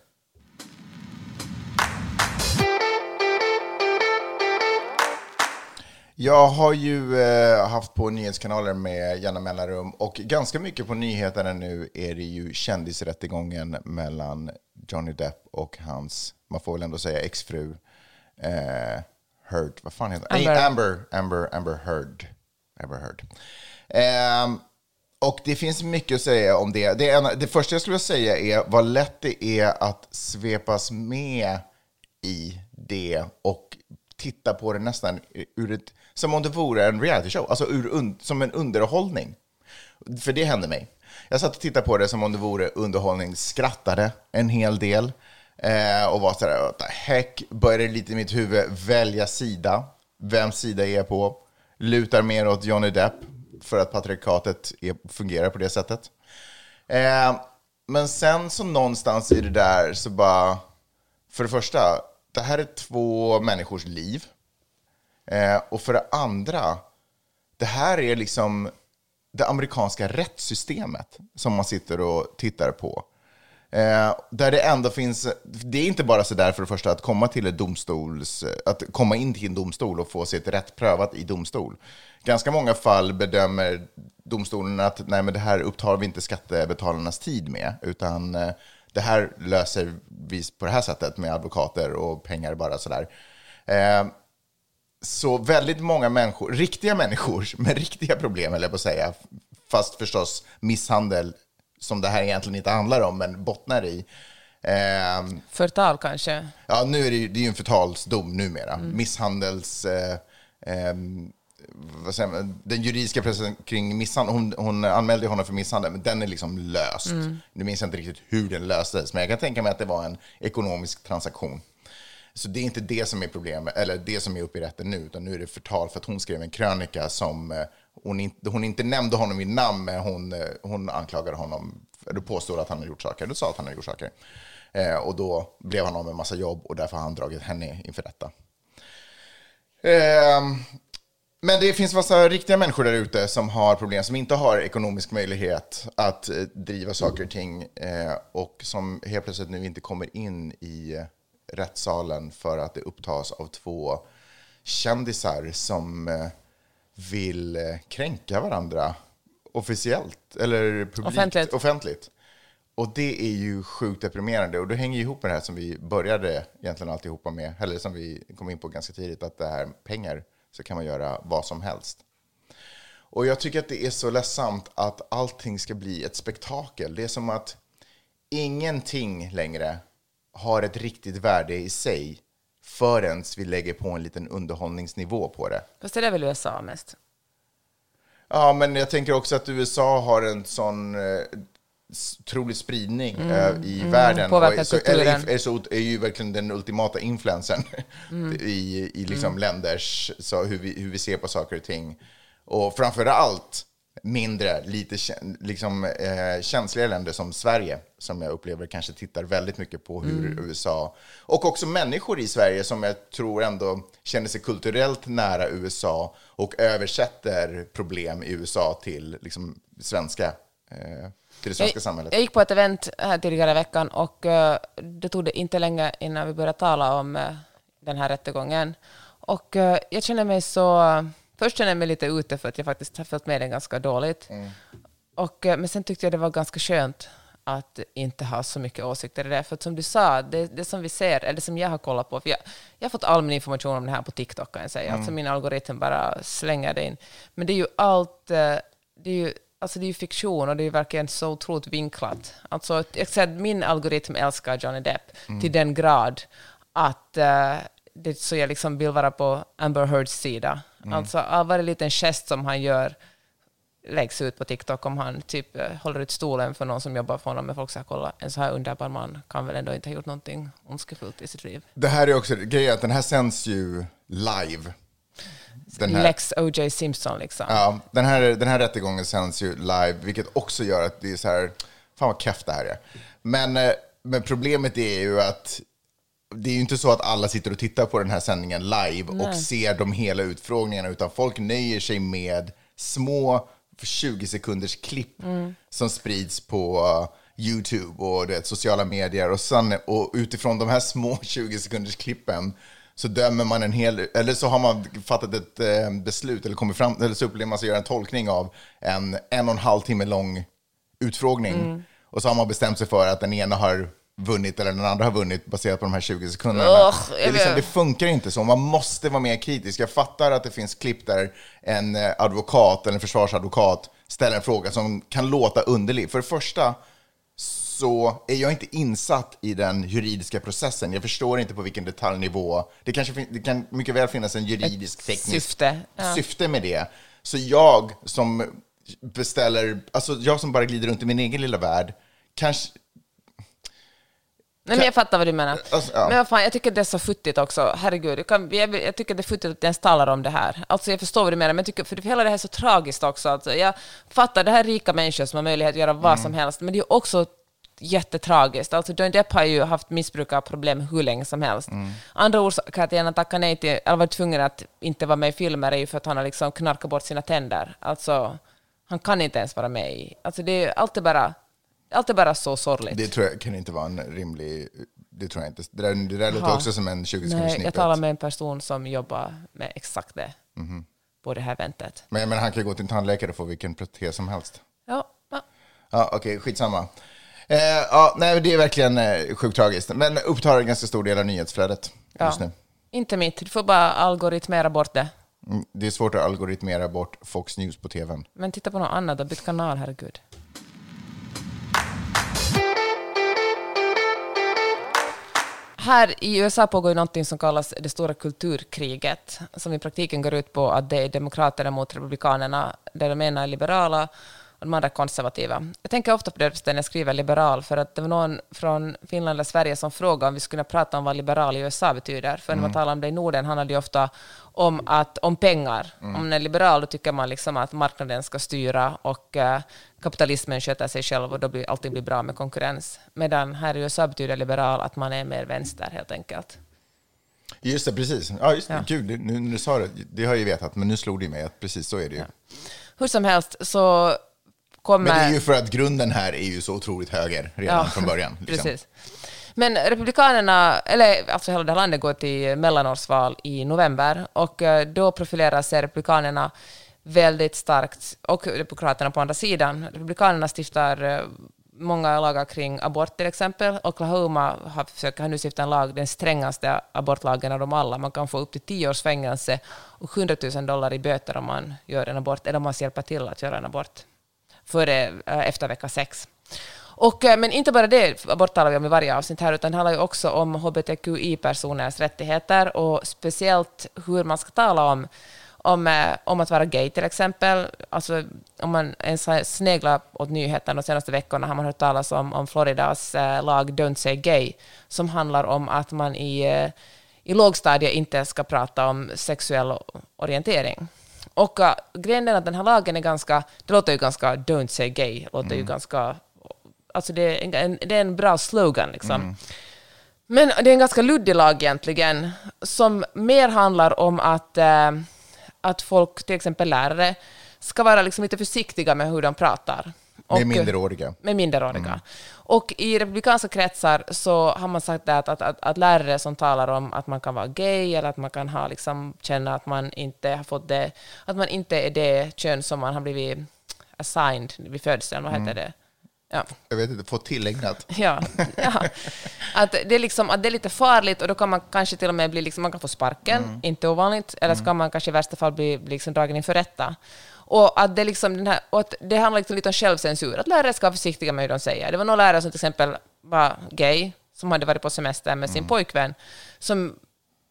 Jag har ju eh, haft på nyhetskanaler med jämna mellanrum och ganska mycket på nyheterna nu är det ju kändisrättegången mellan Johnny Depp och hans, man får väl ändå säga exfru, eh, Heard, vad fan heter? Amber. Amber, Amber, Amber Heard. Amber Heard. Ehm, och det finns mycket att säga om det. Det, ena, det första jag skulle vilja säga är vad lätt det är att svepas med i det och titta på det nästan ur ett, som om det vore en reality show, alltså ur, un, som en underhållning. För det hände mig. Jag satt och tittade på det som om det vore underhållning, skrattade en hel del eh, och var sådär, what the heck, började lite i mitt huvud välja sida. Vems sida är jag på? Lutar mer åt Johnny Depp för att patriarkatet är, fungerar på det sättet. Eh, men sen så någonstans i det där så bara, för det första, det här är två människors liv. Eh, och för det andra, det här är liksom det amerikanska rättssystemet som man sitter och tittar på. Eh, där det ändå finns, det är inte bara så där för det första att komma till ett domstols, att komma in till en domstol och få sitt rätt prövat i domstol. Ganska många fall bedömer domstolen att nej men det här upptar vi inte skattebetalarnas tid med, utan eh, det här löser vi på det här sättet med advokater och pengar bara sådär. Eh, så väldigt många människor, riktiga människor med riktiga problem, eller på att säga, fast förstås misshandel, som det här egentligen inte handlar om, men bottnar i. Ehm, Förtal kanske? ja, nu är det, ju, det är ju en förtalsdom numera. Misshandels... Eh, man, den juridiska processen kring misshandel, hon, hon anmälde honom för misshandel, men den är liksom löst. Nu minns jag inte riktigt hur den löstes, men jag kan tänka mig att det var en ekonomisk transaktion. Så det är inte det som är problemet, eller det som är uppe i rätten nu, utan nu är det förtal för att hon skrev en krönika som eh, hon inte, hon inte nämnde honom i namn, men hon, eh, hon anklagade honom, eller påstod att han har gjort saker, du sa att han har gjort saker. Eh, och då blev han av med en massa jobb och därför har han dragit henne inför rätta. Eh, men det finns massa riktiga människor där ute som har problem, som inte har ekonomisk möjlighet att eh, driva saker och ting eh, och som helt plötsligt nu inte kommer in i rättssalen för att det upptas av två kändisar som eh, vill eh, kränka varandra officiellt, eller publikt, Offentligt. offentligt. Och det är ju sjukt deprimerande och det hänger ihop med det här som vi började egentligen alltihopa med, eller som vi kom in på ganska tidigt, att det här pengar så kan man göra vad som helst. Och jag tycker att det är så ledsamt att allting ska bli ett spektakel. Det är som att ingenting längre har ett riktigt värde i sig förrän vi lägger på en liten underhållningsnivå på det. Fast det är väl USA mest? Ja, men jag tänker också att USA har en sån eh, otrolig spridning eh, i världen. påverkar så, kulturen. är, så, är ju verkligen den ultimata influensen i, i liksom länders, så hur, vi, hur vi ser på saker och ting. Och framför allt mindre, lite liksom, eh, känsliga länder som Sverige, som jag upplever kanske tittar väldigt mycket på hur USA, och också människor i Sverige som jag tror ändå känner sig kulturellt nära USA och översätter problem i USA till liksom, svenska, eh, till det svenska jag, samhället. jag gick på ett event här tidigare i veckan och eh, det tog det inte länge innan vi började tala om eh, den här rättegången. Och eh, jag känner mig så... Först känner jag mig lite ute för att jag faktiskt har följt med den ganska dåligt. Och, eh, men sen tyckte jag det var ganska skönt att inte ha så mycket åsikter i det. För att som du sa, det, det som vi ser, eller som jag har kollat på, för jag, jag har fått all min information om det här på TikTok kan jag säga. Alltså min algoritm bara slänger det in. Men det är ju allt, eh, det är ju, alltså det är ju fiktion och det är verkligen så otroligt vinklat. Alltså, jag säger min algoritm älskar Johnny Depp till den grad att eh, det, så jag liksom vill vara på Amber Heards sida. Alltså all varje liten gest som han gör läggs ut på TikTok om han typ eh, håller ut stolen för någon som jobbar för honom. Men folk säger kolla, en så här underbar man kan väl ändå inte ha gjort någonting ondskefullt i sitt liv. Det här är också grejen, att den här sänds ju live. Lex O.J. Simpson liksom. Ja, den här, den här rättegången sänds ju live, vilket också gör att det är så här, fan vad keft det här är. Men, eh, men problemet är ju att det är ju inte så att alla sitter och tittar på den här sändningen live och ser de hela utfrågningarna, utan folk nöjer sig med små 20 sekunders klipp som sprids på eh, YouTube och vet, sociala medier. Och, sen, och utifrån de här små 20 sekunders klippen så dömer man en hel, eller så har man fattat ett eh, beslut, eller kommit fram, eller så upplever man sig göra en tolkning av en en och en halv timme lång utfrågning. Och så har man bestämt sig för att den ena har vunnit eller den andra har vunnit baserat på de här 20 sekunderna. Ugh, det, liksom, det funkar inte så. Man måste vara mer kritisk. Jag fattar att det finns klipp där en eh, advokat eller en försvarsadvokat ställer en fråga som kan låta underlig. För det första så är jag inte insatt i den juridiska processen. Jag förstår inte på vilken detaljnivå. Det, kanske det kan mycket väl finnas en juridisk teknisk syfte, ja. syfte med det. Så jag som beställer, alltså jag som bara glider runt i min egen lilla värld, kanske, Nej, men jag fattar vad du menar. Alltså, ja. Men vad fan, jag tycker det är så futtigt också. Herregud, jag, kan, jag, jag tycker det är futtigt att jag ens talar om det här. Alltså jag förstår vad du menar, men jag tycker, för hela det här är så tragiskt också. Alltså, jag fattar, det här är rika människor som har möjlighet att göra vad Mm. som helst, men det är också jättetragiskt. Alltså Johnny Depp har ju haft missbrukarproblem hur länge som helst. Mm. Andra orsaker att han tackar nej till, eller varit tvungen att inte vara med i filmer är ju för att han har liksom knarkat bort sina tänder. Alltså, han kan inte ens vara med i... Alltså det är alltid bara, allt är bara så sorgligt. det tror jag kan inte vara en rimlig, det tror jag inte. Det där, det där låter också som en 20 sekunders Nej, jag talar med en person som jobbar med exakt det Mhm. på det här eventet. Men, men han kan ju gå till en tandläkare och få vilken protes som helst. Ja, ja. Ja, okej, skitsamma. Eh, ja, nej, det är verkligen eh, sjukt tragiskt, men upptar en ganska stor del av nyhetsflödet just ja. nu. Inte mitt. Du får bara algoritmera bort det. Mm, Det är svårt att algoritmera bort Fox News på tvn. Men titta på något annat och byt kanal, herregud. Här i USA pågår ju någonting som kallas det stora kulturkriget, som i praktiken går ut på att det är demokraterna mot republikanerna, där de ena är liberala och de andra konservativa. Jag tänker ofta på det när jag skriver liberal, för att det var någon från Finland eller Sverige som frågade om vi skulle prata om vad liberal i USA betyder. För när man talar om det i Norden handlar det ju ofta om, att, om pengar. Om man är liberal då tycker man liksom att marknaden ska styra och eh, kapitalismen sköter sig själv och då blir allting blir bra med konkurrens. Medan här i USA betyder liberal att man är mer vänster helt enkelt. Just det, precis. Ja, just det. Ja. Gud, nu när du sa det, det har jag ju vetat, men nu slog det mig att precis så är det ju. Hur som helst så kommer... Men det är ju för att grunden här är ju så otroligt höger redan från början. Liksom. Precis. Men Republikanerna, eller alltså hela det här landet går till mellanårsval i november och eh, då profilerar sig Republikanerna väldigt starkt, och Demokraterna på andra sidan. Republikanerna stiftar eh, många lagar kring abort till exempel. Oklahoma har, försöker har nu stifta en lag, den strängaste abortlagen av dem alla. Man kan få upp till tio års fängelse och 100 000 dollar i böter om man gör en abort, eller om man hjälper till att göra en abort före, eh, efter vecka sex. Och, eh, men inte bara det borttalar vi om i varje avsnitt här, utan det handlar ju också om hbtqi-personers rättigheter och speciellt hur man ska tala om om, eh, om att vara gay till exempel. Alltså, om man ens har sneglat åt nyheterna de senaste veckorna har man hört talas om, om Floridas lag Don't say gay, som handlar om att man i, i lågstadiet inte ska prata om sexuell orientering. Och uh, grejen är att den här lagen är ganska, det låter ju ganska don't say gay, låter ju ganska, alltså det är en, det är en bra slogan liksom. Men det är en ganska luddig lag egentligen, som mer handlar om att, eh, att folk, till exempel lärare, ska vara liksom lite försiktiga med hur de pratar. Och- Med minderåriga. med minderåriga. Och i republikanska kretsar så har man sagt att, att, att, att lärare som talar om att man kan vara gay eller att man kan ha, liksom, känna att man inte har fått det, att man inte är det kön som man har blivit assigned vid födseln, vad heter det? Ja. Jag vet inte, få tillägnat. Ja, ja. Att, det är liksom, att det är lite farligt och då kan man kanske till och med bli, liksom, man kan få sparken, inte ovanligt, eller så kan man kanske i värsta fall bli, bli liksom dragen inför rätta. Och att det, liksom den här, och att det handlar liksom lite om självcensur, att lärare ska vara försiktiga med hur de säger. Det var någon lärare som till exempel var gay, som hade varit på semester med sin pojkvän, som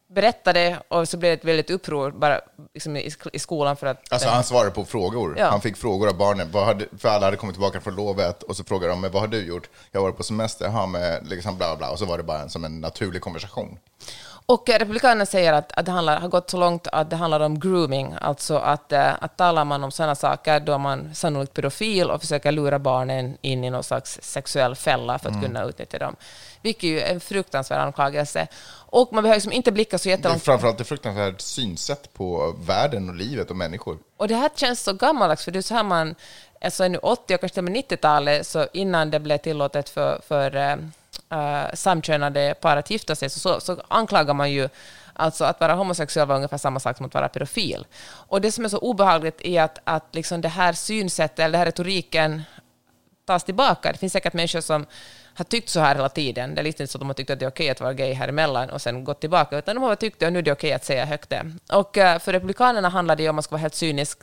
berättade och så blev det ett väldigt uppror bara liksom i, i skolan för att Alltså han svarade på frågor. Ja. Han fick frågor av barnen. Vad hade, för alla hade kommit tillbaka från lovet och så frågade de, men vad har du gjort? Jag varit på semester, ha med liksom bla bla. Och så var det bara en, som en naturlig konversation. Och eh, Republikanerna säger att, att det handlar, har gått så långt att det handlar om grooming, alltså att, eh, att talar man om sådana saker då är man sannolikt pedofil och försöker lura barnen in i någon slags sexuell fälla för att kunna utnyttja dem. Vilket ju är en fruktansvärd anklagelse. Och man behöver liksom inte blicka så jättelångt framförallt ett fruktansvärt synsätt på världen och livet och människor. Och det här känns så gammaldags, för det är så här man, alltså nu 80 och kanske till och med 90-talet, så innan det blev tillåtet för, för uh, samkönade par att gifta sig, så, så, så anklagar man ju Alltså att vara homosexuell var ungefär samma sak som att vara pedofil. Och det som är så obehagligt är att, att liksom det här synsättet, eller den här retoriken tas tillbaka. Det finns säkert människor som har tyckt så här hela tiden. Det är liksom inte så att de har tyckt att det är okej att vara gay här emellan och sen gått tillbaka, utan de har tyckt att nu är det okej att säga högt det. Och eh, för Republikanerna handlar det ju, om man ska vara helt cynisk,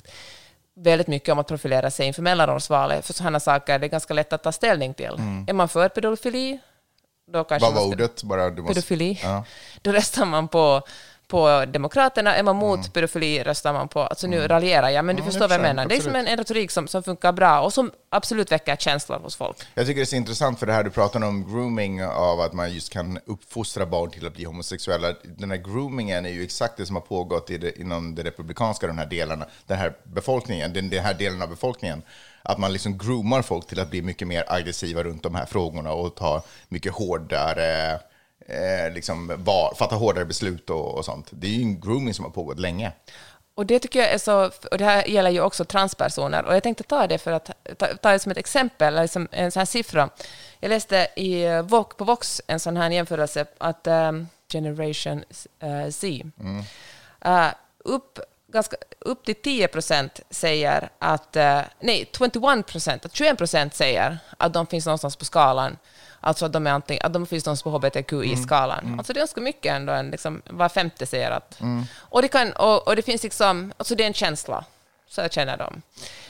väldigt mycket om att profilera sig inför mellanårsvalet. För sådana saker det är ganska lätt att ta ställning till. Är man för pedofili, då kanske Vad var ordet? Bara, du måste... pedofili, Ja. då röstar man på, på Demokraterna. Är man mot pedofili röstar man på... Alltså nu raljerar jag, men du Mm, förstår vad jag menar. Det är som en, en retorik som, som funkar bra och som absolut väcker känslor hos folk. Jag tycker det är så intressant för det här du pratar om grooming av att man just kan uppfostra barn till att bli homosexuella. Den här groomingen är ju exakt det som har pågått i det, inom det republikanska, de här delarna, den här befolkningen, den, den här delen av befolkningen. Att man liksom groomar folk till att bli mycket mer aggressiva runt de här frågorna och ta mycket hårdare, eh, liksom, var, fatta hårdare beslut och, och sånt. Det är ju en grooming som har pågått länge. Och det tycker jag är så, och det här gäller ju också transpersoner. Och jag tänkte ta det för att ta, ta det som ett exempel, eller som en sån här siffra. Jag läste i eh, Vox, på Vox en sån här jämförelse att um, Generation Z, eh, upp, ganska, upp till 10 procent säger att, nej, 21 procent, att 21 procent säger att de finns någonstans på skalan Alltså att de, är antingen, de finns någonstans på hbtqi-skalan. Alltså det är ganska mycket ändå. En, liksom, var femte säger att... Och, det kan, och, och det finns liksom... Alltså det är en känsla. Så jag känner dem.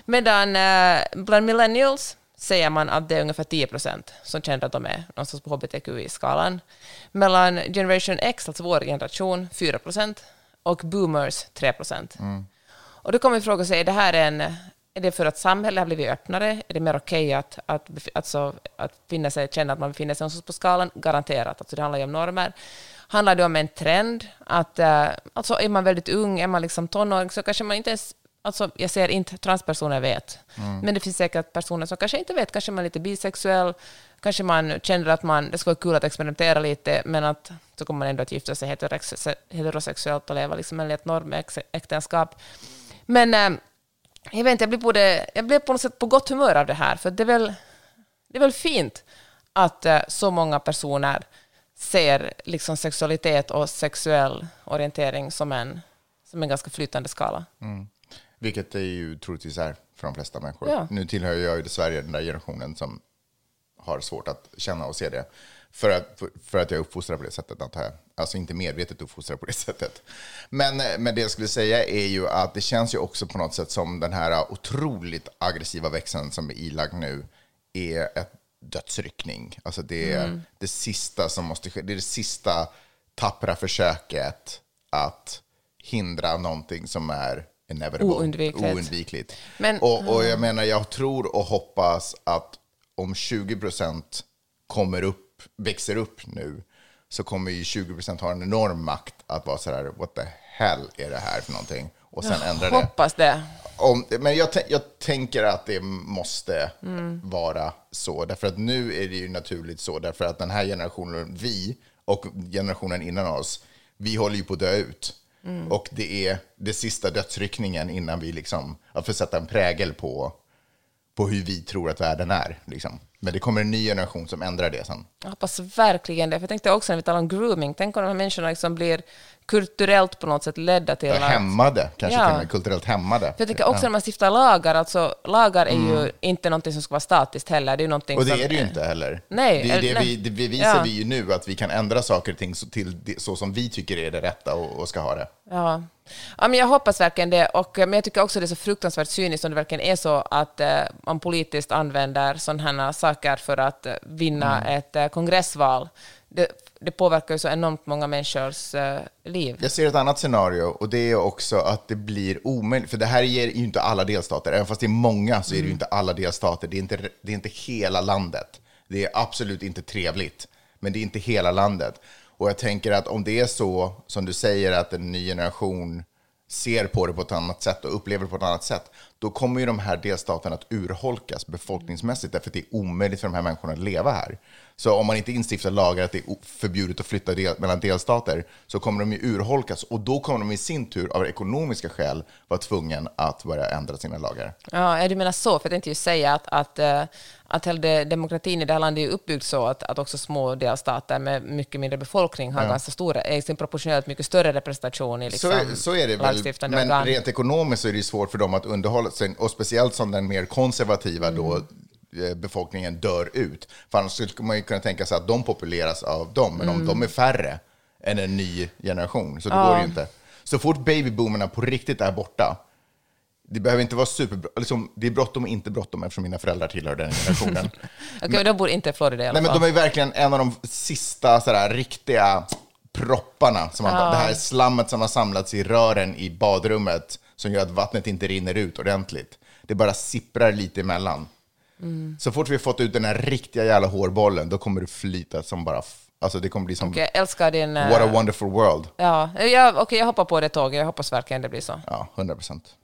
Medan eh, bland millennials säger man att det är ungefär 10 procent som känner att de är någonstans på hbtqi-skalan. Mellan generation X, alltså vår generation, 4 procent. Och boomers 3 procent. Och då kommer vi fråga sig, är det här en... Är det för att samhället har blivit öppnare? Är det mer okej att, att, bef- alltså, att finna sig, känna att man befinner sig någonstans på skalan? Garanterat. Alltså det handlar ju om normer. Handlar det om en trend? Att, eh, alltså är man väldigt ung, är man liksom tonåring, så kanske man inte ens... Alltså jag ser inte transpersoner vet, men det finns säkert personer som kanske inte vet. Kanske man är lite bisexuell, kanske man känner att man, det skulle vara kul att experimentera lite, men att så kommer man ändå att gifta sig heterosex- heterosexuellt och leva liksom enligt normäktenskap. Men eh, jag vet inte, jag blir, både, jag blir på något sätt på gott humör av det här, för det är väl, det är väl fint att eh, så många personer ser liksom sexualitet och sexuell orientering som en, som en ganska flytande skala. Vilket det ju troligtvis är för de flesta människor. Ja. Nu tillhör jag ju dessvärre den där generationen som har svårt att känna och se det. För att, för att jag är uppfostrad på det sättet, antar jag. Alltså inte medvetet uppfostrad på det sättet. Men, men det jag skulle säga är ju att det känns ju också på något sätt som den här otroligt aggressiva växeln som är ilagd nu är ett dödsryckning. Alltså det är Mm. det sista som måste ske. Det är det sista tappra försöket att hindra någonting som är inevitable, Oundvikligt. oundvikligt. Men- och, och jag menar, jag tror och hoppas att om 20 procent kommer upp, växer upp nu, så kommer ju 20 procent ha en enorm makt att vara så här, what the hell är det här för någonting? Och sen ändra det. Hoppas det. Om, men jag, jag tänker att det måste Mm. vara så. Därför att nu är det ju naturligt så. Därför att den här generationen, vi och generationen innan oss, vi håller ju på att dö ut. Mm. Och det är det sista dödsryckningen innan vi liksom, att få sätta en prägel på, på hur vi tror att världen är. Liksom. Men det kommer en ny generation som ändrar det sen. Jag hoppas verkligen det. För jag tänkte också när vi talar om grooming, tänk om de här människorna liksom blir kulturellt på något sätt ledda till Ja, att... hämmade, kanske Ja. till och med kulturellt hämmade. För jag tycker också när man stiftar lagar, alltså lagar är ju Mm. inte någonting som ska vara statiskt heller. Det är ju någonting Och det som, är det ju inte heller. Nej, det, är det, eller- vi, nej. det bevisar Ja. vi ju nu, att vi kan ändra saker och ting så, till det, så som vi tycker är det rätta och, och ska ha det. Ja. ja, men jag hoppas verkligen det. Och, eh, men jag tycker också det är så fruktansvärt cyniskt om det verkligen är så att eh, man politiskt använder sådana här saker för att eh, vinna Mm. ett eh, kongressval. Det, det påverkar ju så enormt många människors eh, liv. Jag ser ett annat scenario och det är också att det blir omöjligt, för det här ger ju inte alla delstater, även fast det är många så är det ju inte alla delstater, det är inte, det är inte hela landet. Det är absolut inte trevligt, men det är inte hela landet. Och jag tänker att om det är så, som du säger, att en ny generation ser på det på ett annat sätt och upplever det på ett annat sätt, då kommer ju de här delstaterna att urholkas befolkningsmässigt, därför att det är omöjligt för de här människorna att leva här. Så om man inte instiftar lagar att det är förbjudet att flytta del, mellan delstater, så kommer de ju urholkas och då kommer de i sin tur av ekonomiska skäl vara tvungen att börja ändra sina lagar. Ja, ja, du menar så, för jag tänkte ju säga att, att, eh, att hela det- demokratin i det här landet är uppbyggd så att, att också små delstater med mycket mindre befolkning har ganska stora, är sin proportionellt mycket större representation i liksom, så, är- så är det väl, men organ. rent ekonomiskt så är det ju svårt för dem att underhålla sig, och speciellt som den mer konservativa då Mm. eh, befolkningen dör ut. För annars skulle man ju kunna tänka sig att de populeras av dem, men Mm. om de är färre än en ny generation, så då går det ju inte. Så fort babyboomerna på riktigt är borta, det behöver inte vara superbra, liksom, det är bråttom och inte bråttom eftersom mina föräldrar tillhör den generationen. Okej, men de bor inte i Florida i alla Nej, men fall. de är verkligen en av de sista sådär, riktiga propparna. Som man, Det här slammet som har samlats i rören i badrummet som gör att vattnet inte rinner ut ordentligt. Det bara sipprar lite emellan. Mm. Så fort vi har fått ut den här riktiga jävla hårbollen, då kommer det flyta som bara... Alltså det kommer bli som... Okej, jag älskar din... eh, What a wonderful world. Ja, jag, okej, jag hoppar på det tåget. Jag hoppas verkligen det blir så. Ja, 100 procent.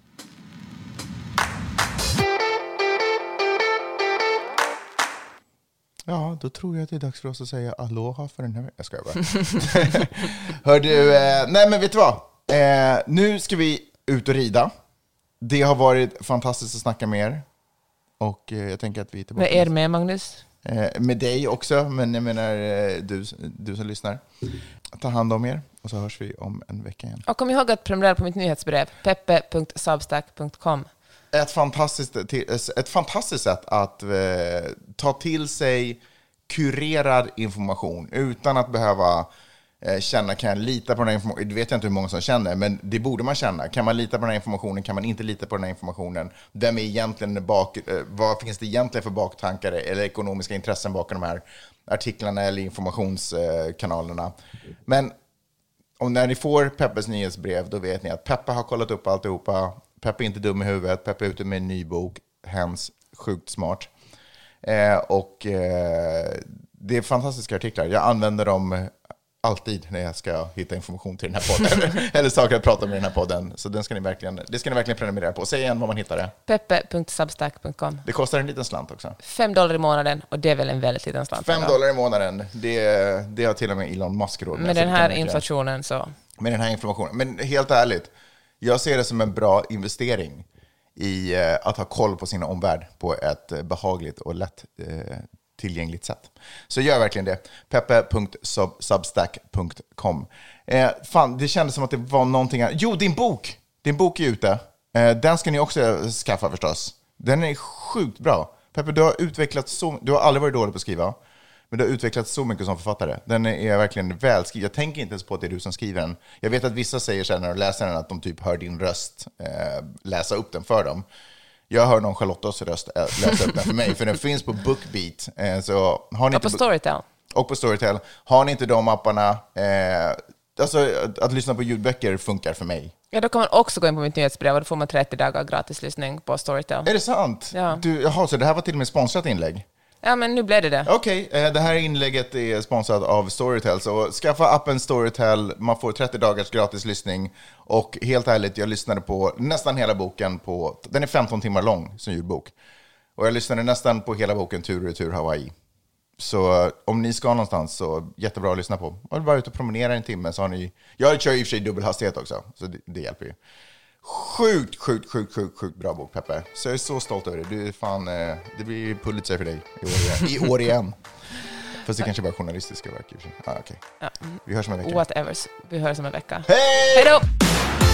Ja, då tror jag att det är dags för oss att säga aloha för den här veckan. Jag skojar bara. Hör du, eh, nej men vet du vad? Eh, nu ska vi ut och rida. Det har varit fantastiskt att snacka med er. Och eh, jag tänker att vi är tillbaka. Med er med, Magnus? Eh, med dig också, men jag menar eh, du, du som lyssnar. Ta hand om er och så hörs vi om en vecka igen. Och kom ihåg att prenumerera på mitt nyhetsbrev, peppe.substack.com. ett fantastiskt, ett fantastiskt sätt att ta till sig kurerad information utan att behöva eh, Eh, känna, kan jag lita på den här informationen? Det vet jag inte hur många som känner, men det borde man känna. Kan man lita på den här informationen? Kan man inte lita på den här informationen? Vem är egentligen bak, eh, vad finns det egentligen för baktankar eller ekonomiska intressen bakom de här artiklarna eller informationskanalerna? Men om när ni får Peppes nyhetsbrev, då vet ni att Peppe har kollat upp alltihopa. Peppe är inte dum i huvudet. Peppe är ute med en ny bok. Hens sjukt smart. Eh, och eh, det är fantastiska artiklar. Jag använder dem alltid när jag ska hitta information till den här podden. Eller saker att prata om i den här podden. Så den ska ni verkligen, det ska ni verkligen prenumerera på. Säg igen var man hittar det. peppe.substack.com. Det kostar en liten slant också. Fem dollar i månaden och det är väl en väldigt liten slant. Fem dollar i månaden. Det, det har till och med Elon Musk råd Med så den här inflationen så... med den här informationen. Men helt ärligt, jag ser det som en bra investering i eh, att ha koll på sin omvärld på ett eh, behagligt och lätt eh, tillgängligt sätt. Så gör verkligen det. peppe.substack.com. Eh, fan, det kändes som att det var någonting här. Jo, din bok! Din bok är ute. Eh, den ska ni också skaffa förstås. Den är sjukt bra. Peppe, du har utvecklat så... Du har aldrig varit dålig på att skriva. Men du har utvecklats så mycket som författare. Den är verkligen välskriven. Jag tänker inte ens på att det är du som skriver den. Jag vet att vissa säger så här när de läser den att de typ hör din röst eh, läsa upp den för dem. Jag hör någon Charlottas röst äh, läsa upp den för mig, för den finns på Bookbeat. Eh, så har ni inte på Storytel. och på Storytel. Har ni inte de apparna, eh, alltså att, att lyssna på ljudböcker funkar för mig. Ja, då kan man också gå in på mitt nyhetsbrev och då får man 30 dagar gratis lyssning på Storytel. Är det sant? Ja. Du, jaha, så det här var till och med sponsrat inlägg? Ja, men nu blev det det. Okej, okay, det här inlägget är sponsrat av Storytel, så skaffa appen Storytel, man får 30 dagars gratis lyssning. Och helt ärligt, jag lyssnade på nästan hela boken på, den är 15 timmar lång som ljudbok. Och jag lyssnade nästan på hela boken Tur och retur Hawaii. Så eh, om ni ska någonstans så jättebra att lyssna på. Och bara ut och promenera en timme så har ni... Jag kör i och för sig dubbel hastighet också, så det, det hjälper ju. Sjukt, sjukt, sjukt, sjukt, sjukt bra bok, Peppe. Så jag är så stolt över dig. Du är fan, eh, det blir Pulitzer för dig i år igen. I år igen. Fast det kanske bara är journalistiska verk i och för sig. Ah, okej. Ja. Vi hörs om en vecka. Whatever. Vi hörs om en vecka. Hej! Hej då!